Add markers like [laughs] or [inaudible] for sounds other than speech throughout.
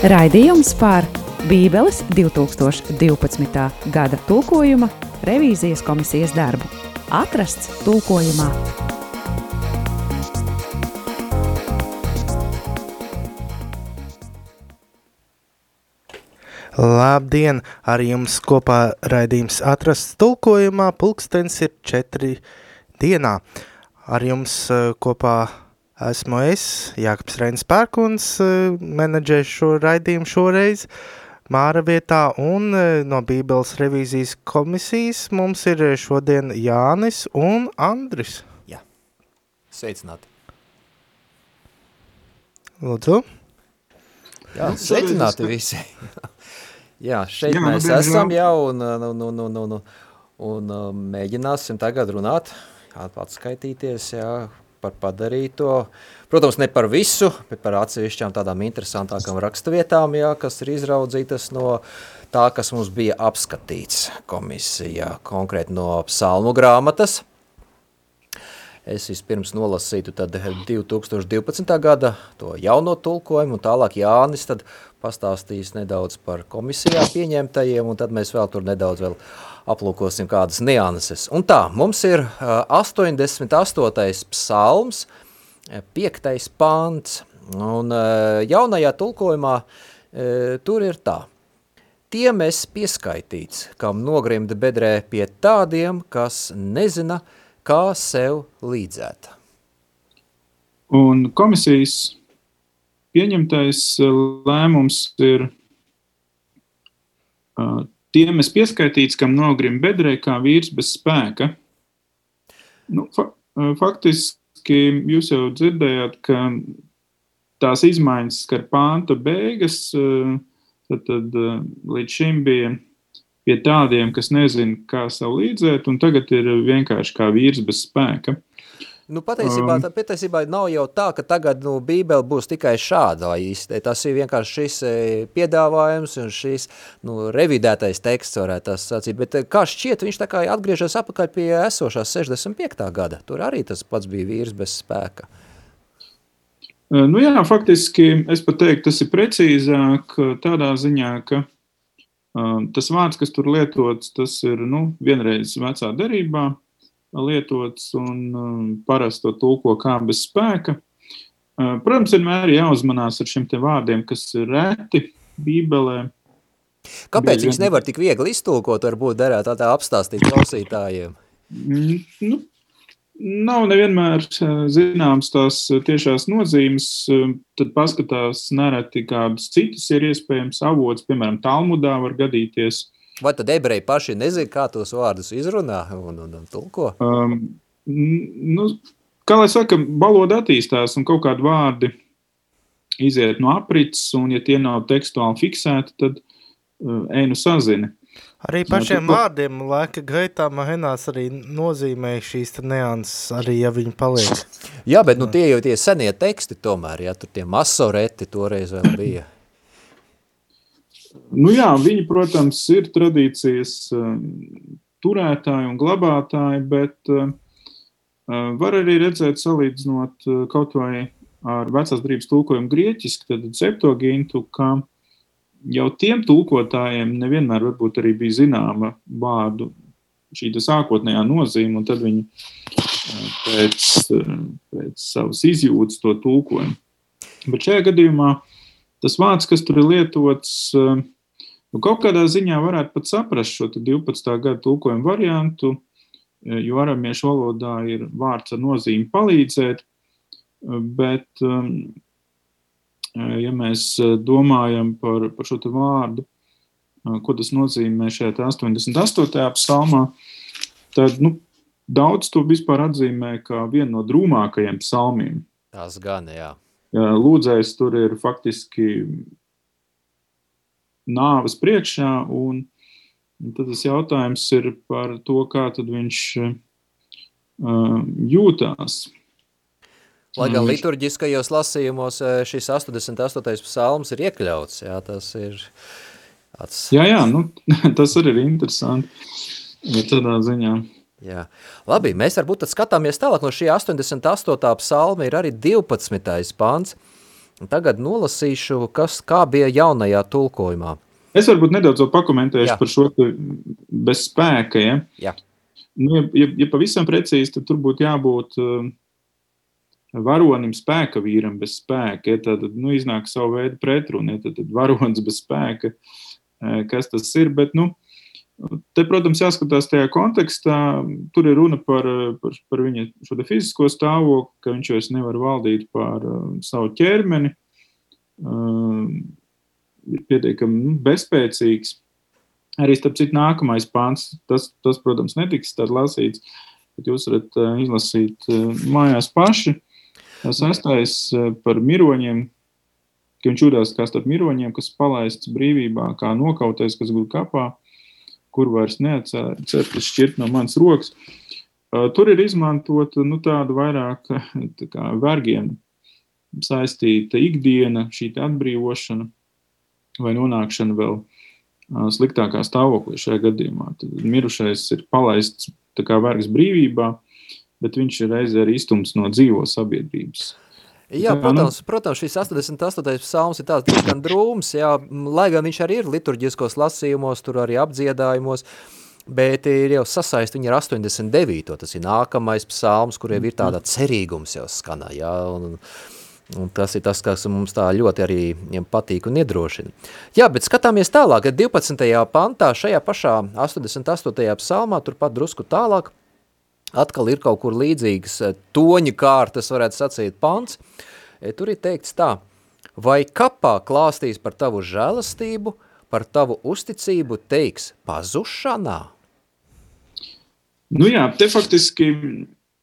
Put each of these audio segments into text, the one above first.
Raidījums par Bībeles 2012. gada tulkojuma revīzijas komisijas darbu. Atrasts tulkojumā. Labdien! Ar jums kopā raidījums atrasts tulkojumā. Pulkstens ir četri dienā. Ar jums eh, kopā esmu es, Jākaps Reinis Pērkuns, eh, menedžēšu šo raidījumu šoreiz Māra vietā un eh, no Bībeles revīzijas komisijas mums ir šodien Jānis un Andris. Jā, sveicināti. Lūdzu. Jā, sveicināti visi. [laughs] Jā, šeit Jā, Jā, mēs diemžēl. esam jau un, un, un, un, un, un, un um, mēģināsim tagad runāt, atskaitīties jā, par padarīto. Protams, ne par visu, bet par atsevišķām tādām interesantākām rakstavietām, jā, kas ir izraudzītas no tā, kas mums bija apskatīts komisijā, konkrēti no psalmu grāmatas. Es vispirms nolasītu tad 2012. gada to jauno tulkojumu, un tālāk Jānis pastāstīs nedaudz par komisijā pieņemtajiem, un tad mēs vēl tur nedaudz vēl aplūkosim kādas nianses. Un tā, mums ir ā, 88. psalms, 5. pants, un jaunajā tulkojumā tur ir tā. Tiem es pieskaitīts, kam nogrimda bedrē pie tādiem, kas nezina, kā sev līdzēt. Un komisijas pieņemtais eh, lēmums ir uh, tiem es pieskaitīts, kam nogrim bedrē kā vīrs bez spēka. Nu, fa eh, faktiski jūs jau dzirdējāt, ka tās izmaiņas skar pānta beigas, tad, tad līdz šim bija pie tādiem, kas nezina, kā sev līdzēt, un tagad ir vienkārši kā vīrs bez spēka. Nu, patiesībā, Um. tā, patiesībā nav jau tā, ka tagad nu, Bībele būs tikai šādā īsti. Tas ir vienkārši šis e, piedāvājums un šis nu, revidētais teksts, varētu tā sacīt. Bet e, kā šķiet, viņš tā kā atgriežas apakaļ pie esošās 65. gada. Tur arī tas pats bija vīrs bez spēka. Uh, Nu jā, faktiski es pat teiktu, tas ir precīzāk uh, tādā ziņā, ka uh, tas vārds, kas tur lietots, tas ir nu, vienreiz vecā derībā lietots un um, parasti to tulko kā bez spēka. Uh, Protams, vienmēr ir jāuzmanās ar šiem te vārdiem, kas ir reti Bībelē. Kāpēc viņus nevar tik viegli iztulkot, varbūt derētu tā, tā apstāstīt klausītājiem? Mm, Nu, nav nevienmēr eh, zināms tās eh, tiešās nozīmes. Tad paskatās nereti kādas citas ir iespējams avots, piemēram, Talmudā var gadīties. Vai tad ebreji paši nezina, kā tos vārdus izrunā un, un, un tulko? Um, nu, kā lai saka, valoda attīstās un kaut kādi vārdi iziet no aprits, un ja tie nav tekstuāli fiksēti, tad uh, ej nu sazini. Arī pašiem tu- vārdiem laika gaitā mahenās arī nozīmē šīs te neanses, arī ja viņi paliek. Jā, bet nu, tie jau tie senie teksti tomēr, ja tur tie masoreti toreiz vēl bija. Nu jā, viņi, protams, ir tradīcijas um, turētāji un glabātāji, bet uh, uh, var arī redzēt, salīdzinot uh, kaut vai ar vecās drības tulkojumu grieķiski, tad septogintu, ka jau tiem tulkotājiem nevienmēr varbūt arī bija zināma vārdu šī sākotnējā nozīme, un tad viņi uh, pēc, uh, pēc savas izjūtas to tulkojumu. Bet šajā gadījumā tas vārds, kas tur ir lietots, eh, nu, kaut kādā ziņā varētu pat saprast šo te 12. gada tulkojumu variantu, eh, jo aramiešu valodā ir vārds ar nozīmi palīdzēt, eh, bet, um, eh, ja mēs domājam par, par šo vārdu, ko tas nozīmē šajā te 88. psalmā, tad, nu, daudz to vispār atzīmē kā vienu no drūmākajiem psalmiem. Tas gan, jā. Lūdzējs tur ir faktiski nāves priekšā, un tad tas jautājums ir par to, kā tad viņš jūtās. Lai gan liturģiskajos lasījumos šis 88. psalms ir iekļauts, jā, tas ir tāds, Jā, jā, nu, [laughs] tas arī ir interesanti. Tādā ziņā. Jā. Labi, mēs varbūt tad skatāmies tālāk no šī 88. psalma ir arī 12. pants, Tagad nolasīšu, kas, kā bija jaunajā tulkojumā. Es varbūt nedaudz pakomentēšu Jā. par šo bez spēka. Ja? Jā. Nu, ja, ja, ja pavisam precīzi, tad tur būtu jābūt uh, varonim spēka vīram bez spēka. Ja? Tad nu, iznāk savu veidu pretrunu. Ja? Tad, tad varonis bez spēka, uh, kas tas ir. Bet, nu, Te, protams, jāskatās tajā kontekstā. Tur ir runa par, par, par viņa fizisko stāvokli, ka viņš vairs nevar valdīt pār uh, savu ķermeni. Uh, ir pietiekami nu, bezspēcīgs. Arī starp citu, nākamais pāns, tas, tas, protams, netiks lasīts, bet jūs varat uh, izlasīt uh, mājās paši. Tas sastais uh, par miroņiem, ka viņš jūtas kā starp miroņiem, kas palaists brīvībā, kā nokautais, kas guļ kapā, kur vairs neatcerēties šķirt no manas rokas. Tur ir izmantota nu, tāda vairāk [laughs] tā kā vergiem saistīta ikdiena, šī atbrīvošana vai nonākšana vēl sliktākā stāvoklī šajā gadījumā. Tad mirušais ir palaists kā vergs brīvībā, bet viņš ir reizē arī iztumts no dzīvo sabiedrības. Jā, nu, protams, protams, šis 88. psalms ir tāds diezgan drūms, jā, lai gan viņš arī ir liturģiskos lasījumos, tur arī apdziedājumos, bet ir jau sasaist viņa ar 89. Tas ir nākamais psalms, kuriem ir tāda cerīgums jau skanā, jā, un, un tas ir tas, kas mums tā ļoti arī patīk un iedrošina. Jā, bet skatāmies tālāk, ka 12. pantā šajā pašā 88. psalmā, turpat drusku tālāk, atkal ir kaut kur līdzīgs eh, toņa kārtas, varētu sacīt, pants. E, tur ir teikts tā, vai kapā klāstīs par tavu žēlastību, par tavu uzticību teiks pazušanā? Nu jā, te faktiski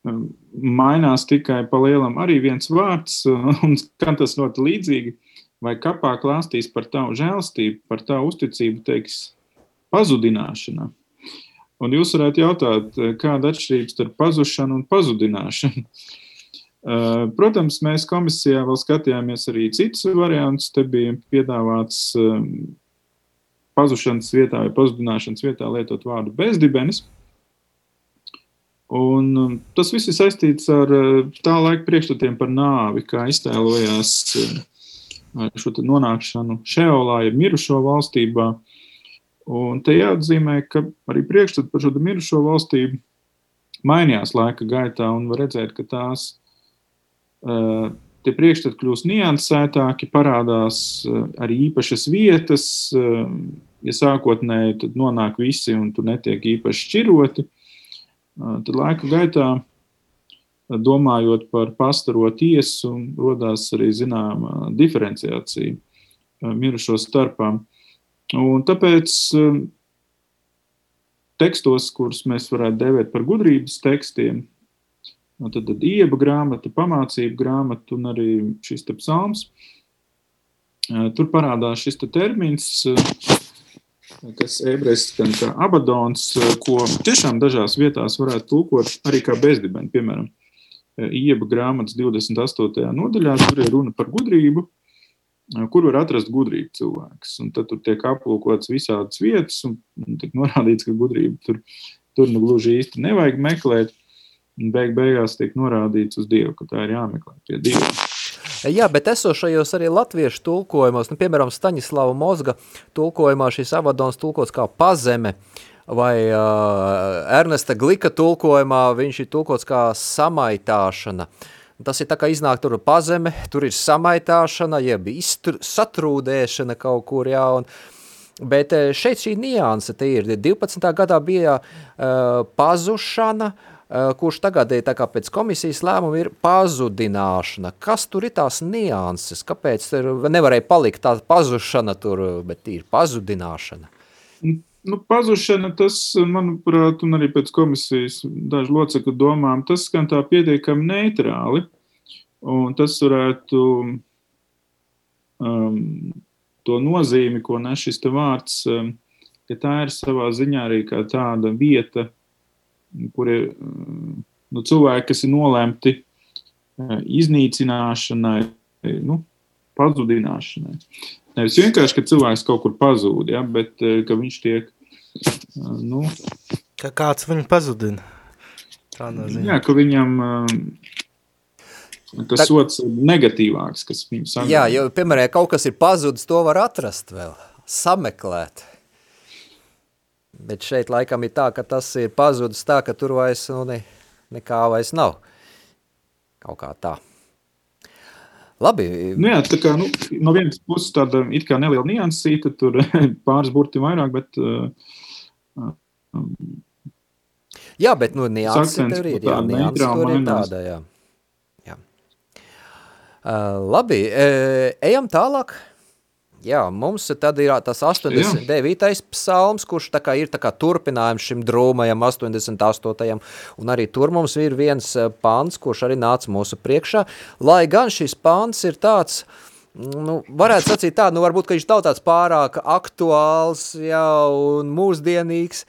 mainās tikai pa lielam arī viens vārds, [laughs] un skan tas ļoti līdzīgi. Vai kapā klāstīs par tavu žēlstību, par tavu uzticību, teiks, pazudināšana. Un jūs varētu jautāt, kāda ir atšķirība starp pazušanu un pazudināšanu? [laughs] Protams, mēs komisijā vēl skatījāmies arī citus variantus. Te bija piedāvāts pazušanas vietā vai pazudināšanas vietā lietot vārdu bezdibenis. Un um, tas viss ir saistīts ar uh, tā laika priekšstatiem par nāvi, kā iztēlojās šo nonākšanu šeolā, ja mirušo valstībā. Un te jāatzīmē, ka arī priekšstats par šo mirušo valstību mainījās laika gaitā, un var redzēt, ka tās uh, tie priekšstati kļūst niansētāki, parādās arī īpašas vietas. Ja sākotnēji nonāk visi un tur netiek īpaši šķiroti, Tad laika gaitā, domājot par pastaro tiesu, radās arī zināma diferenciācija mirušo starpā. Un tāpēc tekstos, kurus mēs varētu dēvēt par gudrības tekstiem, tad, tad ieba grāmata, pamācība grāmata un arī šis psalms, tur parādās šis te termins kas ebrejiski skan kā abadons, ko tiešām dažās vietās varētu tulkot arī kā bezdibeni. Piemēram, Ieba grāmatas 28. nodaļā, tur ir runa par gudrību, kur var atrast gudrību cilvēks. Un tad tur tiek aplūkots visādas vietas, un tiek [laughs] norādīts, ka gudrību tur, tur nu gluži īsti nevajag meklēt. Un beig beigās tiek norādīts uz Dievu, ka tā ir jāmeklē pie Dieva. Jā, bet esošajos arī latviešu tulkojumos, nu, piemēram, Staņislava Mozga tulkojumā šis avadons tulkots kā pazeme, vai uh, Ernesta Glika tulkojumā viņš ir tulkots kā samaitāšana. Tas ir tā kā iznāk tur pazeme, tur ir samaitāšana, jeb iztur, satrūdēšana kaut kur, jā, un, bet šeit šī nianse te ir. 12. gadā bija uh, pazušana, uh, Eh, kurš tagad ir pēc komisijas lēmuma ir pazudināšana. Kas tur ir tās nianses? Kāpēc tur nevarēja palikt tā pazušana tur, bet ir pazudināšana? Nu, pazušana, tas, manuprāt, un arī pēc komisijas dažu locekļu domām, tas skan tā pietiekami neitrāli. Un tas varētu um, to nozīmi, ko nes šis vārds, um, ka tā ir savā ziņā arī tāda vieta, kur ir nu, cilvēki, kas ir nolemti eh, iznīcināšanai, nu, pazudināšanai. Nevis vienkārši, ka cilvēks kaut kur pazūd, ja, bet eh, ka viņš tiek. Nu, ka kāds viņu pazudina. Jā, ka viņam tas Tā... sots ir negatīvāks, kas viņu saka. Jā, jo, piemēram, ja kaut kas ir pazudis, to var atrast vēl, sameklēt. Bet šeit laikam ir tā, ka tas ir pazudis tā, ka tur vairs nu, ne, nekā vairs nav. Kaut kā tā. Labi. Nu jā, tā kā, nu, no vienas puses tāda it kā neliela niansīta, tur [laughs] pāris burti vairāk, bet... Uh, um, jā, bet nu, niansi tur ir, jā, niansi tur ir tāda, jā. jā. Uh, labi, uh, ejam tālāk. Jā, mums tad ir tas 89. Jā. psalms, kurš tā kā ir tā kā turpinājums šim drūmajam 88. Un arī tur mums ir viens eh, pāns, kurš arī nāca mūsu priekšā. Lai gan šis pāns ir tāds, nu, varētu sacīt tā, nu varbūt, ka viņš nav tāds pārāk aktuāls jā, un mūsdienīgs,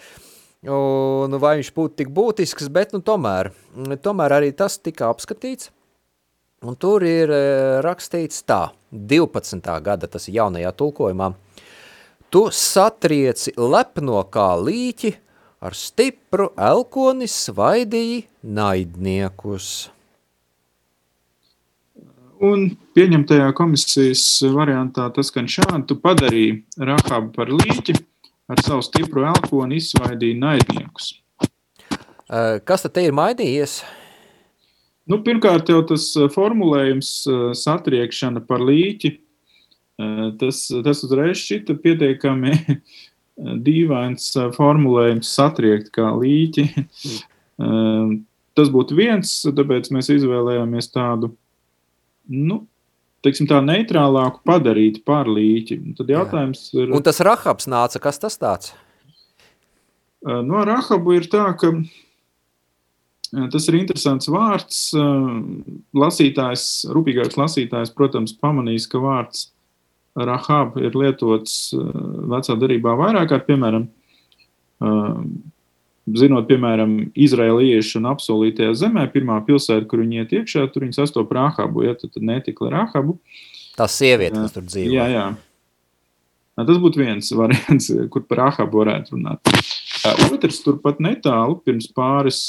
un vai viņš būtu tik būtisks, bet nu tomēr, tomēr arī tas tika apskatīts. Un tur ir e, rakstīts tā, 12. gada, tas ir jaunajā tulkojumā. Tu satrieci lepno kā līķi, ar stipru elkoni svaidīji naidniekus. Un pieņemtajā komisijas variantā tas gan šādi, tu padarīji Rahabu par līķi, ar savu stipru elkoni izsvaidīji naidniekus. Kas tad te ir mainījies? Nu, pirmkārt, jau tas formulējums satriekšana par līķi, tas, tas uzreiz šķita pietiekami dīvains formulējums satriekt kā līķi. Tas būtu viens, tāpēc mēs izvēlējāmies tādu, nu, teiksim tā, neitrālāku padarīt par līķi. Tad jautājums ir... Un tas Rahabs nāca, kas tas tāds? No Rahabu ir tā, ka Tas ir interesants vārds. Lasītājs, rūpīgāks lasītājs, protams, pamanīs, ka vārds rahab ir lietots vecā darībā vairāk kārt, piemēram, zinot, piemēram, izraeliešu un apsolītajā zemē, pirmā pilsēta, kur viņi iet iekšā, tur viņi sastop rahabu, ja tad netikli rahabu. Tā sieviete, kas tur dzīvo. Jā, jā. Tas būtu viens variants, [laughs] kur par rahabu varētu runāt. Otrs turpat netālu pirms pāris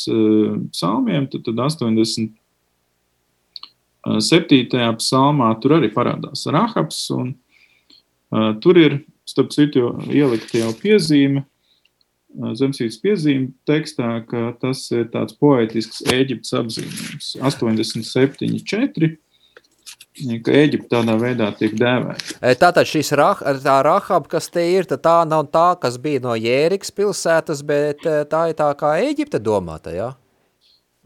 psalmiem, tad, tad 87. psalmā tur arī parādās Rahabs, un uh, tur ir, starp citu, ielikta jau piezīme, uh, zemsītas piezīme tekstā, ka tas ir tāds poetisks Ēģiptes apzīmējums. 87.4 ka Eģipte tādā veidā tiek dēvēta. E, tātad šis rah, tā Rahab, kas te ir, tā nav tā, kas bija no Jēriks pilsētas, bet e, tā ir tā kā Eģipte domāta, jā?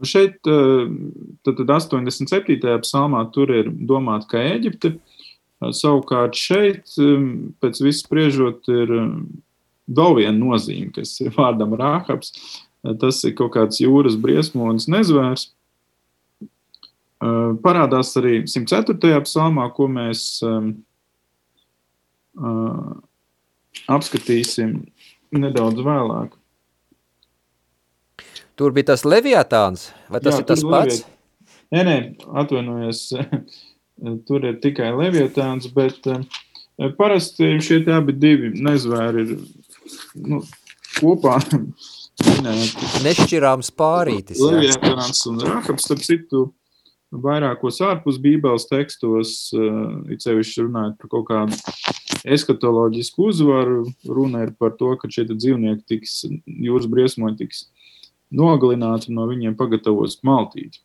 Nu, šeit, e, tad, tad 87. psalmā tur ir domāta kā Eģipte, savukārt šeit, pēc viss spriežot, ir vēl viena nozīme, kas ir vārdam Rahabs, tas ir kaut kāds jūras briesmonis nezvērs, parādās arī 104. psalmā, ko mēs apskatīsim nedaudz vēlāk. Tur bija tas leviatāns, vai tas Jā, ir tas pats? Leviat... Nē, nē, atvainojos, [laughs] tur ir tikai leviatāns, bet parasti šie abi divi nezvēri ir nu, kopā. Nešķirāms pārītis. Leviatāns un Rahabs, starp citu, vairākos ārpus Bībeles tekstos, eh, it sevišķi runājot par kaut kādu eskatoloģisku uzvaru, runa ir par to, ka šie dzīvnieki tiks, jūras briesmoņi tiks nogalināti un no viņiem pagatavos maltīti.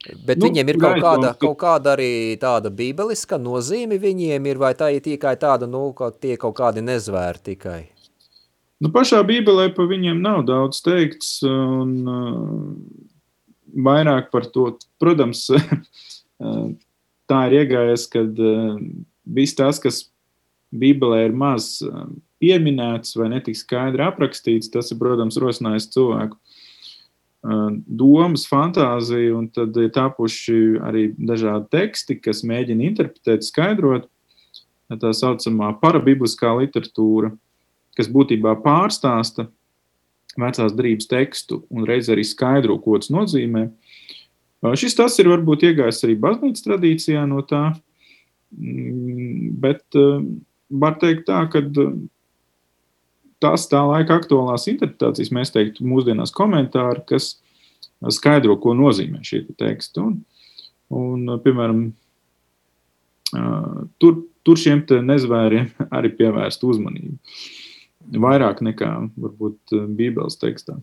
Bet nu, viņiem ir kaut kāda, kaut kāda arī tāda bībeliska nozīme viņiem ir, vai tā ir tikai tāda, nu, ka tie kaut kādi nezvēri tikai? Nu, pašā bībelē pa viņiem nav daudz teikts, un vairāk par to. Protams, [laughs] tā ir iegājies, kad viss tas, kas Bībelē ir maz pieminēts vai netik skaidri aprakstīts, tas ir, protams, rosinājis cilvēku domas, fantāziju, un tad ir tapuši arī dažādi teksti, kas mēģina interpretēt, skaidrot tā saucamā parabibliskā literatūra, kas būtībā pārstāsta vecās drības tekstu un reiz arī skaidro, ko tas nozīmē. Šis tas ir varbūt iegājis arī baznīcas tradīcijā no tā, mm, bet var teikt tā, ka tās tā laika aktuālās interpretācijas, mēs teiktu mūsdienās komentāri, kas skaidro, ko nozīmē šī teksta. Un, Un, piemēram, tur, tur šiem nezvēriem [laughs] arī pievērst uzmanību. Vairāk nekā varbūt Bībeles tekstā.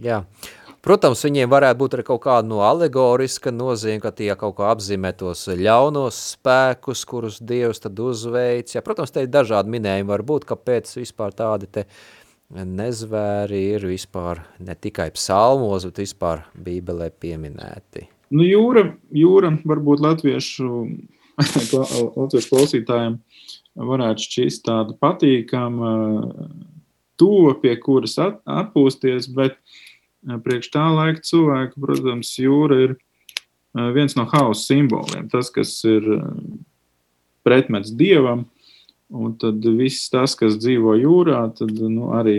Jā. Protams, viņiem varētu būt arī kaut kāda no alegoriska nozīme, ka tie kaut kā apzīmē tos ļaunos spēkus, kurus Dievs tad uzveic. Jā, protams, te ir dažādi minējumi var būt, kāpēc vispār tādi te nezvēri ir vispār ne tikai psalmos, bet vispār Bībelē pieminēti. Nu, jūra, jūra varbūt latviešu, [laughs] latviešu klausītājiem varētu šķist tāda patīkama, tuva, pie kuras at, atpūsties, bet priekš tā laika cilvēku, protams, jūra ir viens no hausa simboliem. Tas, kas ir pretmets dievam, un tad viss tas, kas dzīvo jūrā, tad nu, arī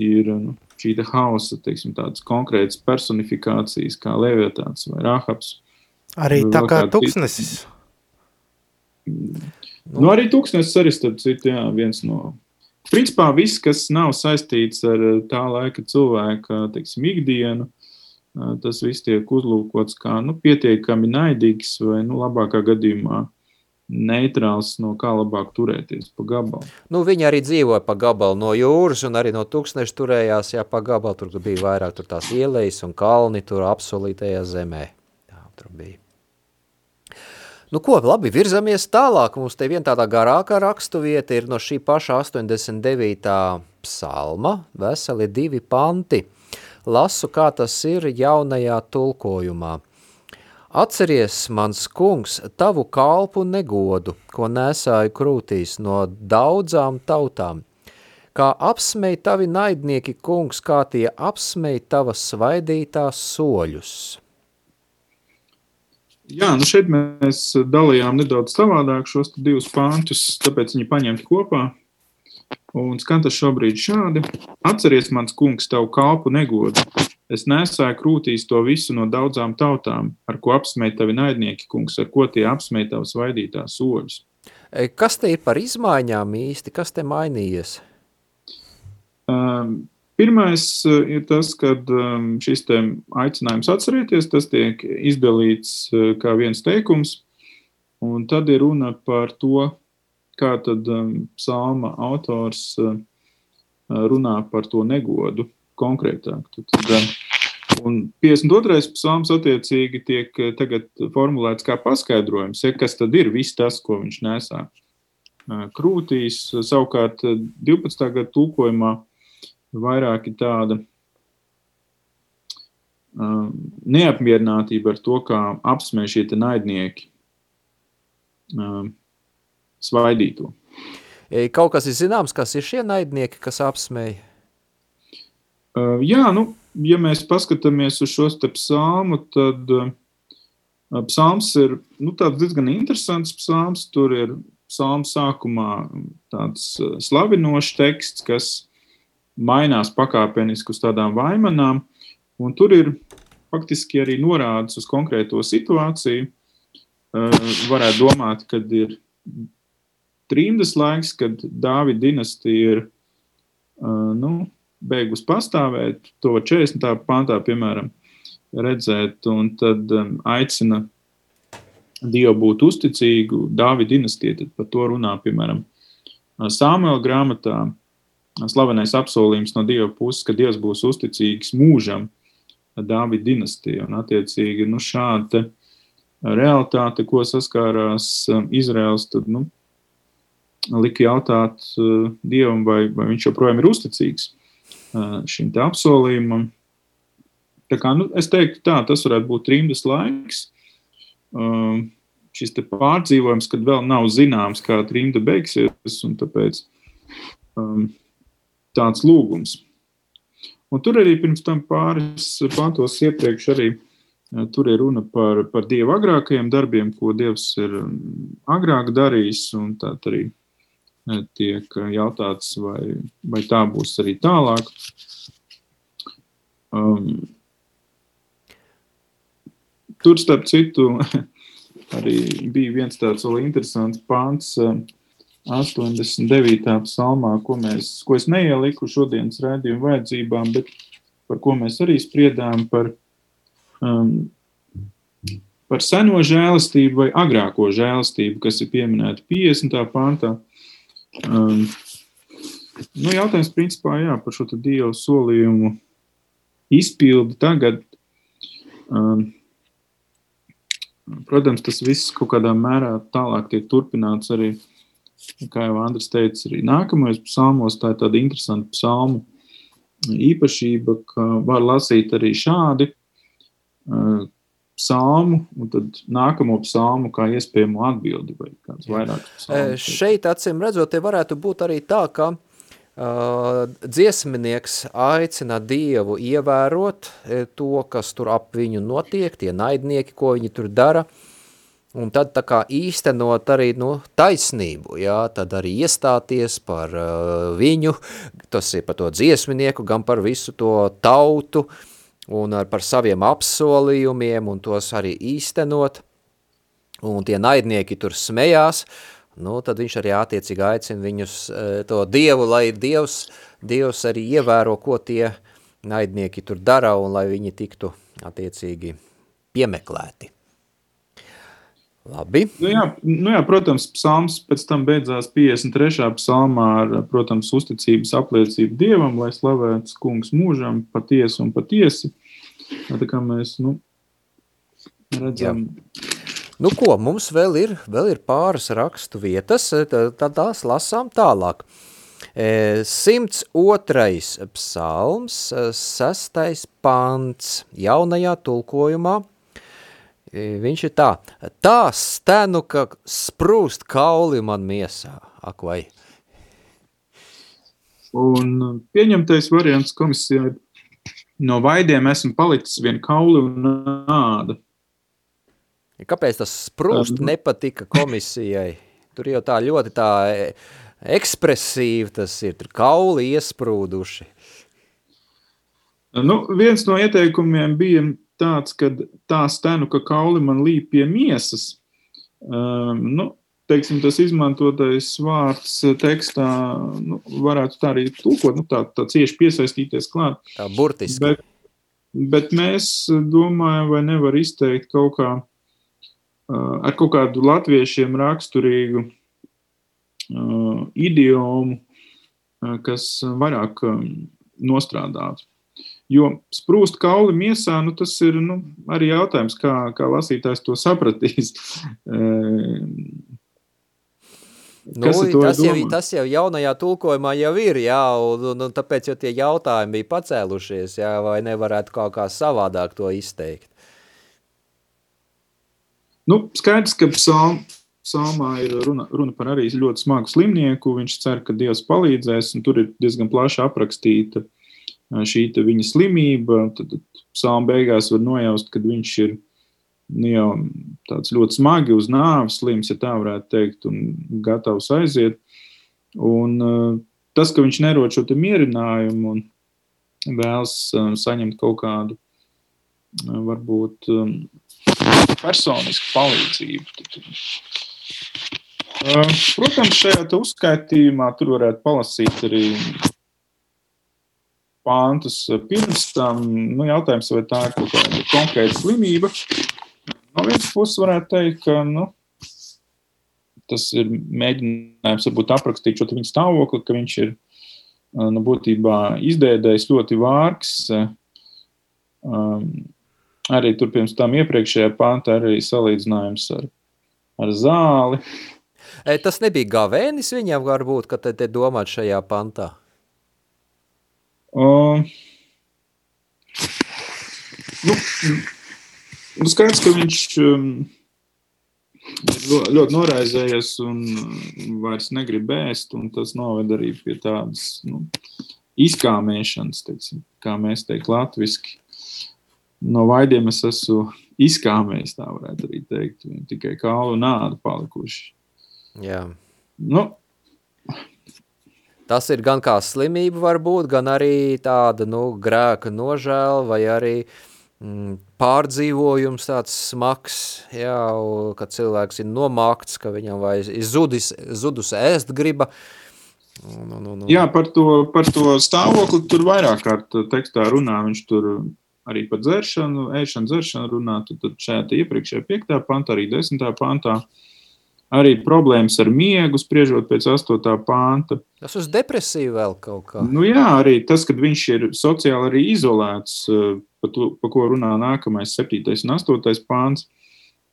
ir nu, šī hausa, teiksim, tādas konkrētas personifikācijas, kā Levietāns vai Rahabs. Arī tā kā tuksnesis. Nu, arī tuksnesis arī, starp citu, jā, viens no Principā viss, kas nav saistīts ar eh, tā laika cilvēka teiksim, ikdienu, eh, tas viss tiek uzlūkots kā nu, pietiekami naidīgs vai nu, labākā gadījumā neitrāls, no kā labāk turēties pa gabalu. Nu, viņi arī dzīvoja pa gabalu no jūras un arī no tūkstneša turējās, jā, pa gabalu, tur bija vairāk tur tās ielejas un kalni tur apsolītajā zemē. Jā, tur bija. Nu ko, labi, virzamies tālāk. Mums te viena tāda garākā rakstu vieta ir no šī paša 89. psalma, veseli divi panti. Lasu, kā tas ir jaunajā tulkojumā. Atceries, mans kungs, tavu kalpu negodu, ko nesāju krūtīs no daudzām tautām. Kā apsmej tavi naidnieki, kungs, kā tie apsmej tavas svaidītās soļus. Jā, nu šeit mēs dalījām nedaudz savādāk šos divus pāntus, tāpēc viņi paņemti kopā. Un skan tas šobrīd šādi. Atceries, mans kungs, tavu kalpu negodu. Es nesāju krūtīs to visu no daudzām tautām, ar ko apsmēja tavi naidnieki, kungs, ar ko tie apsmēja tavas vaidītās soļus. Kas te ir par izmaiņām īsti? Kas te mainījies? Um, Pirmais eh, ir tas, ka um, šis aicinājums atcerieties, tas tiek izdalīts eh, kā viens teikums, un tad ir runa par to, kā tad um, psalma autors uh, runā par to negodu konkrētāk. Tad, tad, un 52. psalms attiecīgi tiek tagad formulēts kā paskaidrojums, ja, kas tad ir viss tas, ko viņš nesā krūtīs. Savukārt 12. gada tulkojumā vairāk ir tāda uh, neapmierinātība ar to, kā apsmēja šie naidnieki uh, svaidīto. Kaut kas ir zināms, kas ir šie naidnieki, kas apsmēja? Uh, jā, nu, ja mēs paskatāmies uz šo psalmu, tad uh, psalms ir nu, diezgan interesants psalms. Tur ir psalma sākumā tāds uh, slavinošs teksts, kas mainās pakāpeniski uz tādām vaimanām, un tur ir faktiski arī norādes uz konkrēto situāciju. Uh, varētu domāt, ka ir trījus laiks, kad Dāvida dinastija ir uh, nu, beigusi pastāvēt, to 40. pāntā, piemēram, redzēt, un tad um, aicina Dievu būt uzticīgu Dāvida dinastijai. Tad par to runā, piemēram, Sāmela grāmatā, slavenais apsolījums no Dieva puses, ka Dievs būs uzticīgs mūžam Dāvida dinastija. Un, attiecīgi, nu, šāda realitāte, ko saskārās um, Izraels, tad, nu, lika jautāt uh, Dievam, vai, vai viņš joprojām ir uzticīgs uh, šim apsolījumam. Tā kā, nu, es teiktu tā, tas varētu būt trimdas laiks. Um, šis pārdzīvojums, kad vēl nav zināms, kā trimda beigsies, un tāpēc um, tāds lūgums. Un tur arī pirms tam pāris pantos iepriekš arī eh, tur ir runa par, par Dieva agrākajiem darbiem, ko Dievs ir mm, agrāk darījis, un tā arī eh, tiek jautāts, vai, vai tā būs arī tālāk. Um, tur, starp citu, [laughs] arī bija viens tāds vēl interesants pāns, uh, 89. psalmā, ko, mēs, ko es neieliku šodienas rādījumu vajadzībām, bet par ko mēs arī spriedām par, um, par seno žēlastību vai agrāko žēlastību, kas ir pieminēta 50. pāntā. Um, nu, jautājums principā jā, par šo Dieva solījumu izpildi tagad. Um, protams, tas viss kaut kādā mērā tālāk tiek turpināts arī, kā jau Andris teica, arī nākamajos psalmos. Tā ir tāda interesanta psalmu īpašība, ka var lasīt arī šādi uh, psalmu, un tad nākamo psalmu kā iespējamo atbildi vai kāds vairākus psalmus. Šeit, acīm redzot, te varētu būt arī tā, ka uh, dziesminieks aicina Dievu ievērot to, kas tur ap viņu notiek, tie naidnieki, ko viņi tur dara, un tad tā kā īstenot arī nu, taisnību, jā, tad arī iestāties par uh, viņu, tas ir par to dziesminieku, gan par visu to tautu, un ar, par saviem apsolījumiem, un tos arī īstenot, un tie naidnieki tur smējās, nu, tad viņš arī attiecīgi aicina viņus uh, to Dievu, lai Dievs, Dievs arī ievēro, ko tie naidnieki tur dara, un lai viņi tiktu attiecīgi piemeklēti. Labi. Nu jā, nu jā, protams, psalms pēc tam beidzās 53. psalmā ar, protams, uzticības apliecību Dievam, lai slavēts kungs mūžam patiesi un patiesi. Tā kā mēs, nu, redzam. Jā. Nu ko, mums vēl ir, vēl ir pāris rakstu vietas, tad tās lasām tālāk. 102. psalms, 6. pants, jaunajā tulkojumā, Viņš ir tā, tā stenu, ka sprūst kauli man miesā, ak vai. Un pieņemtais variants komisijai no vaidiem esmu palicis vien kauli un nāda. Kāpēc tas sprūst um, nepatika komisijai? Tur jau tā ļoti tā ekspresīvi tas ir, tur kauli iesprūduši. Nu, viens no ieteikumiem bija tāds, ka tā stenu, ka kauli man līp pie miesas, um, nu, teiksim, tas izmantotais vārds tekstā nu, varētu tā arī tulkot, nu, tā, tā cieši piesaistīties klāt. Tā burtiski. Bet, bet mēs domājam, vai nevar izteikt kaut kā uh, ar kaut kādu latviešiem raksturīgu uh, idiomu, uh, kas vairāk um, nostrādātu. Jo sprūst kauli miesā, nu, tas ir nu, arī jautājums, kā, kā lasītājs to sapratīs. [laughs] Nu, tas, jau, tas jau jaunajā tulkojumā jau ir, jā, un, un, un tāpēc jau tie jautājumi bija pacēlušies, jā, vai nevarētu kaut kā savādāk to izteikt. Nu, skaidrs, ka psalm, psalmā ir runa, runa par arī ļoti smagu slimnieku, viņš cer, ka Dievs palīdzēs, un tur ir diezgan plaši aprakstīta uh, šī viņa slimība. Tad psalma beigās var nojaust, ka viņš ir nu, jau tāds ļoti smagi uz nāves slims, ja tā varētu teikt, un gatavs aiziet. Un, tas, ka viņš nerod šo mierinājumu un vēlas saņemt kaut kādu, varbūt, personisku palīdzību. Protams, šajā uzskaitījumā tur varētu palasīt arī pāntus pirms tam. Nu, jautājums, vai tā ir kaut kāda konkrēta slimība. No vienas puses, varētu teikt, ka nu, tas ir mēģinājums varbūt aprakstīt šo viņa stāvokli, ka viņš ir nu, būtībā izdēdējis ļoti vārgs. Um, arī tur pirms tam iepriekšējā pāntā arī salīdzinājums ar, ar zāli. [laughs] Tas nebija gavēnis viņam, varbūt, ka te, te domāt šajā pantā. Uh, nu, nu skaidrs, ka viņš um, ļoti noraizējies un vairs negrib ēst, un tas noved arī pie tādas nu, izkāmēšanas, teiksim, kā mēs teikt latviski. No vaidiem es esmu izkāmējis, tā varētu arī teikt, tikai kālu un nādu palikuši. Jā. Nu, Tas ir gan kā slimība var būt, gan arī tāda nu, grēka nožēla vai arī mm, pārdzīvojums tāds smags, jā, kad cilvēks ir nomākts, ka viņam vai zudis, zudus ēst griba. Un, un, un, un. Jā, par to, par to stāvokli tur vairāk kārt tekstā runā, viņš tur arī par dzeršanu, ēšanu, dzeršanu runā, tad, tad šajā iepriekšējā 5. pantā, arī 10. pantā. Arī problēmas ar miegu, spriežot pēc 8. panta. Tas uz depresiju vēl kaut kā. Nu jā, arī tas, kad viņš ir sociāli arī izolēts, pa, to, pa ko runā nākamais 7. un 8. pāns,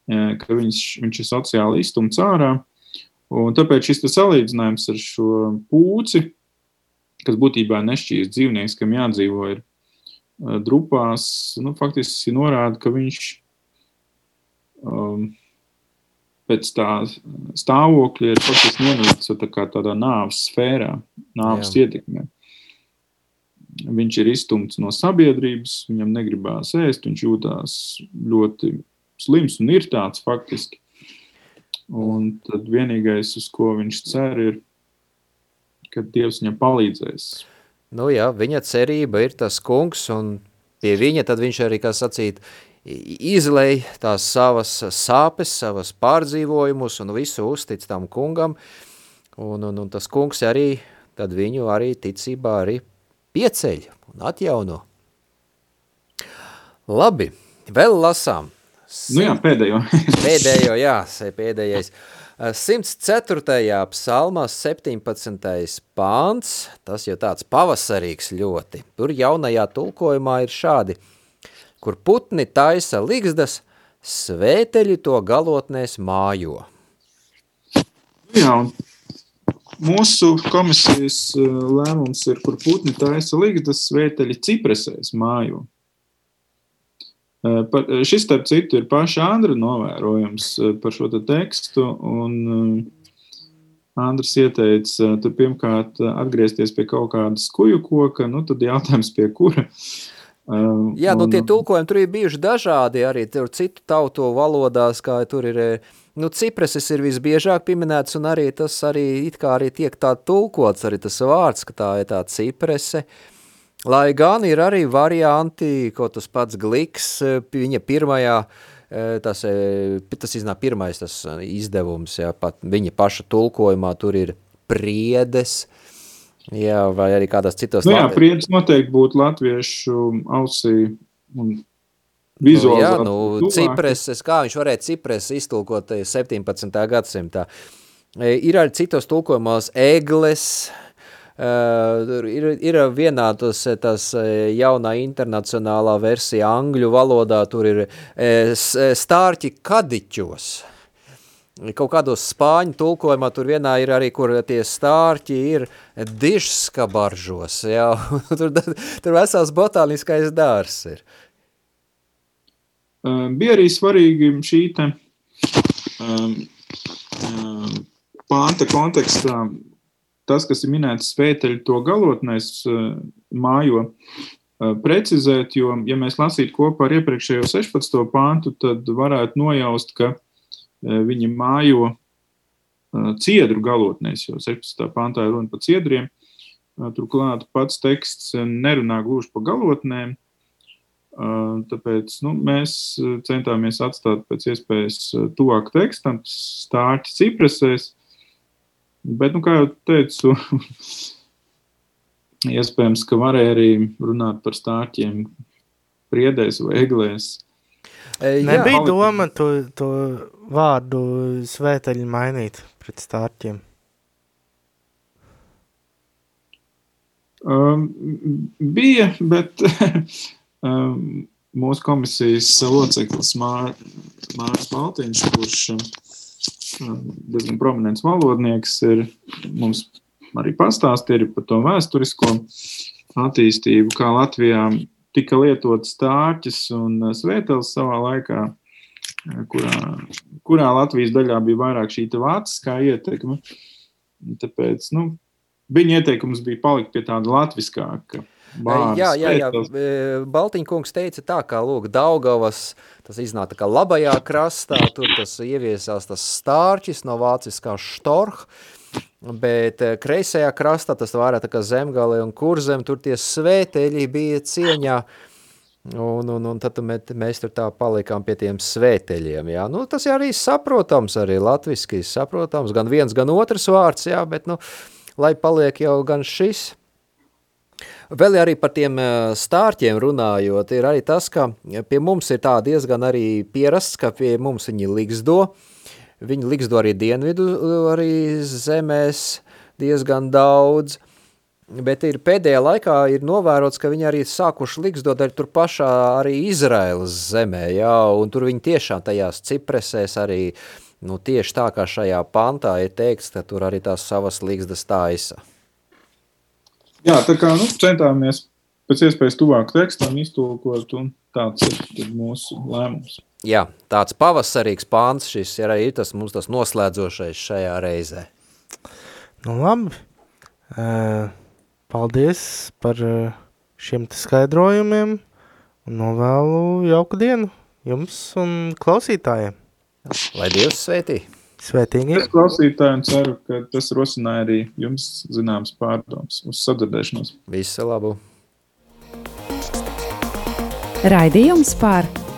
ka viņš, viņš ir sociāli izstumts ārā. Un tāpēc šis salīdzinājums ar šo pūci, kas būtībā nešķīs dzīvnieks, kam jādzīvo ir drupās, nu, faktiski norāda, ka viņš um, pēc tā stāvokļa ir faktiski nonācis tā tādā nāves sfērā, nāves Jā. ietekmē. Viņš ir izstumts no sabiedrības, viņam negribās ēst, viņš jūtās ļoti slims un ir tāds faktiski. Un tad vienīgais, uz ko viņš cer, ir, ka Dievs viņam palīdzēs. Nu jā, viņa cerība ir tas kungs, un pie viņa tad viņš arī, kā sacīt, izlej tās savas sāpes, savas pārdzīvojumus un visu uztic tam kungam, un, un, un tas kungs arī, tad viņu arī ticībā arī pieceļ un atjauno. Labi, vēl lasām. Nu jā, pēdējo. [laughs] pēdējo, jā, pēdējais. 104. psalmā 17. pāns, tas jau tāds pavasarīgs ļoti. Tur jaunajā tulkojumā ir šādi, kur putni taisa ligzdas, svēteļi to galotnēs mājo. Jā, mūsu komisijas lēmums ir, kur putni taisa ligzdas, svēteļi cipresēs mājo. Par, šis, starp citu, ir paša Andra novērojums par šo te tekstu. Un, Andris ieteica tur pirmkārt atgriezties pie kaut kāda skuju koka, nu tad jautājums pie kura. Jā, nu tie tulkojumi tur ir bijuši dažādi arī tur citu tauto valodās, kā tur ir, nu cipreses ir visbiežāk pieminēts un arī tas arī it kā arī tiek tā tulkots, arī tas vārds, ka tā ir tā ciprese. Uh, Lai gan ir arī varianti, ko tas pats Gliks, viņa pirmajā, eh, tas, eh, tas iznāk pirmais tas izdevums, jā, pat viņa paša tulkojumā tur ir priedes, jā, vai arī kādās citos. Nu jā, priedes noteikti būtu latviešu ausī un vizualizēt. Nu, jā, nu, cipreses, kā viņš varēja cipreses iztulkot 17. gadsimtā. Ir arī citos tulkojumos egles, Uh, ir, ir vienā tas, tas jaunā internacionālā versija angļu valodā, tur ir stārķi kadiķos. Kaut kādos spāņu tulkojumā tur vienā ir arī, kur tie stārķi ir dižskabaržos, jā, [laughs] tur, tur vesels botāniskais dārs ir. Bija arī svarīgi šī te um, pānta kontekstā tas, kas ir minēts svēteļu to galotnēs mājo, precizēt, jo, ja mēs lasītu kopā ar iepriekšējo 16. pāntu, tad varētu nojaust, ka viņi mājo ciedru galotnēs, jo 16. pāntā ir runa par ciedriem. Turklāt pats teksts nerunā gluži par galotnēm, tāpēc nu, mēs centāmies atstāt pēc iespējas tuvāk tekstam, stārķi ciprasēs, Bet, nu, kā jau teicu, [laughs] iespējams, ka varēja arī runāt par stārķiem priedēs vai eglēs. Nebija doma to, to vārdu svēteļu mainīt pret stārķiem? Um, bija, bet [laughs] um, mūsu komisijas loceklis Mārcis Baltiņš, kurš diezgan prominents valodnieks, ir mums arī pastāstīja par to vēsturisko attīstību, kā Latvijā tika lietots stārķis un svētels savā laikā, kurā, kurā Latvijas daļā bija vairāk šī vāciskā ietekme. Tāpēc nu, viņa ieteikums bija palikt pie tāda latviskāka. Vārds, jā, jā, jā. Baltiņkungs teica tā, kā lūk, Daugavas, tas iznāk tā kā labajā krastā, tur tas ieviesās tas stārķis no vāciskā štorh, bet kreisajā krastā tas vairāk kā zemgale un kurzem, tur tie svēteļi bija cieņā, Un, un, un tad mēs, tur tā palikām pie tiem svēteļiem. Jā. Nu, tas ir arī saprotams, arī latviski saprotams, gan viens, gan otrs vārds, jā, bet nu, lai paliek jau gan šis, Vēl arī par tiem stārķiem runājot, ir arī tas, ka pie mums ir tā diezgan arī pierasts, ka pie mums viņi liksdo, viņi liksdo arī dienvidu arī zemēs diezgan daudz, bet ir pēdējā laikā ir novērots, ka viņi arī sākuši liksdot arī tur pašā arī Izraēlas zemē, jā, un tur viņi tiešām tajās cipresēs arī, nu tieši tā kā šajā pantā ir teikts, ka tur arī tās savas liksdas taisa. Jā, tā kā nu, centāmies pēc iespējas tuvāk tekstam iztulkot, un tāds ir mūsu lēmums. Jā, tāds pavasarīgs pāns šis ir arī tas mums tas noslēdzošais šajā reizē. Nu labi, paldies par šiem skaidrojumiem un novēlu jauku dienu jums un klausītājiem. Lai Dievs sveitī! Svētīgi. Es klausītāju un ceru, ka tas rosināja arī jums zināmas pārdomas uz sadzirdēšanos. Visu labu! Raidījums par